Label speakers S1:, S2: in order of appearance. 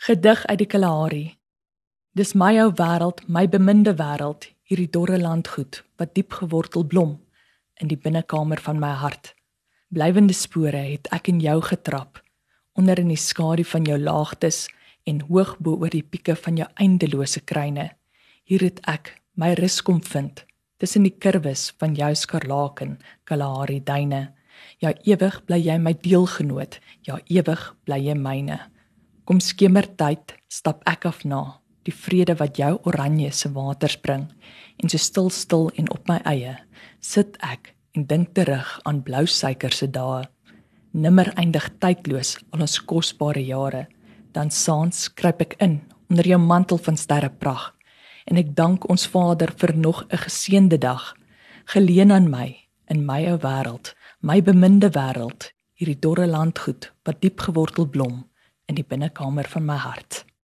S1: Gedig uit die Kalahari. Dis my ou wêreld, my beminde wêreld, hierdie dorre landgoed wat diep gewortel blom in die binnekamer van my hart. Blywende spore het ek in jou getrap onder in die skadu van jou laagtes en hoog bo oor die pieke van jou eindelose kruine. Hier het ek my rus kom vind tussen die kurwes van jou skarlaken Kalahari duine. Ja ewig bly jy my deelgenoot, ja ewig bly jy myne. Kom skemertyd stap ek af na die vrede wat jou oranje se waters bring. En so stil stil en op my eie sit ek en dink terug aan blou suiker se dae. Nimmer eindig tydloos al ons kosbare jare. Dan saans kruip ek in onder jou mantel van sterreprag en ek dank ons Vader vir nog 'n geseënde dag. Geleen aan my in my ou wêreld my beminde wêreld hierdie dorre landgoed wat diep gewortel blom in die binnekamer van my hart.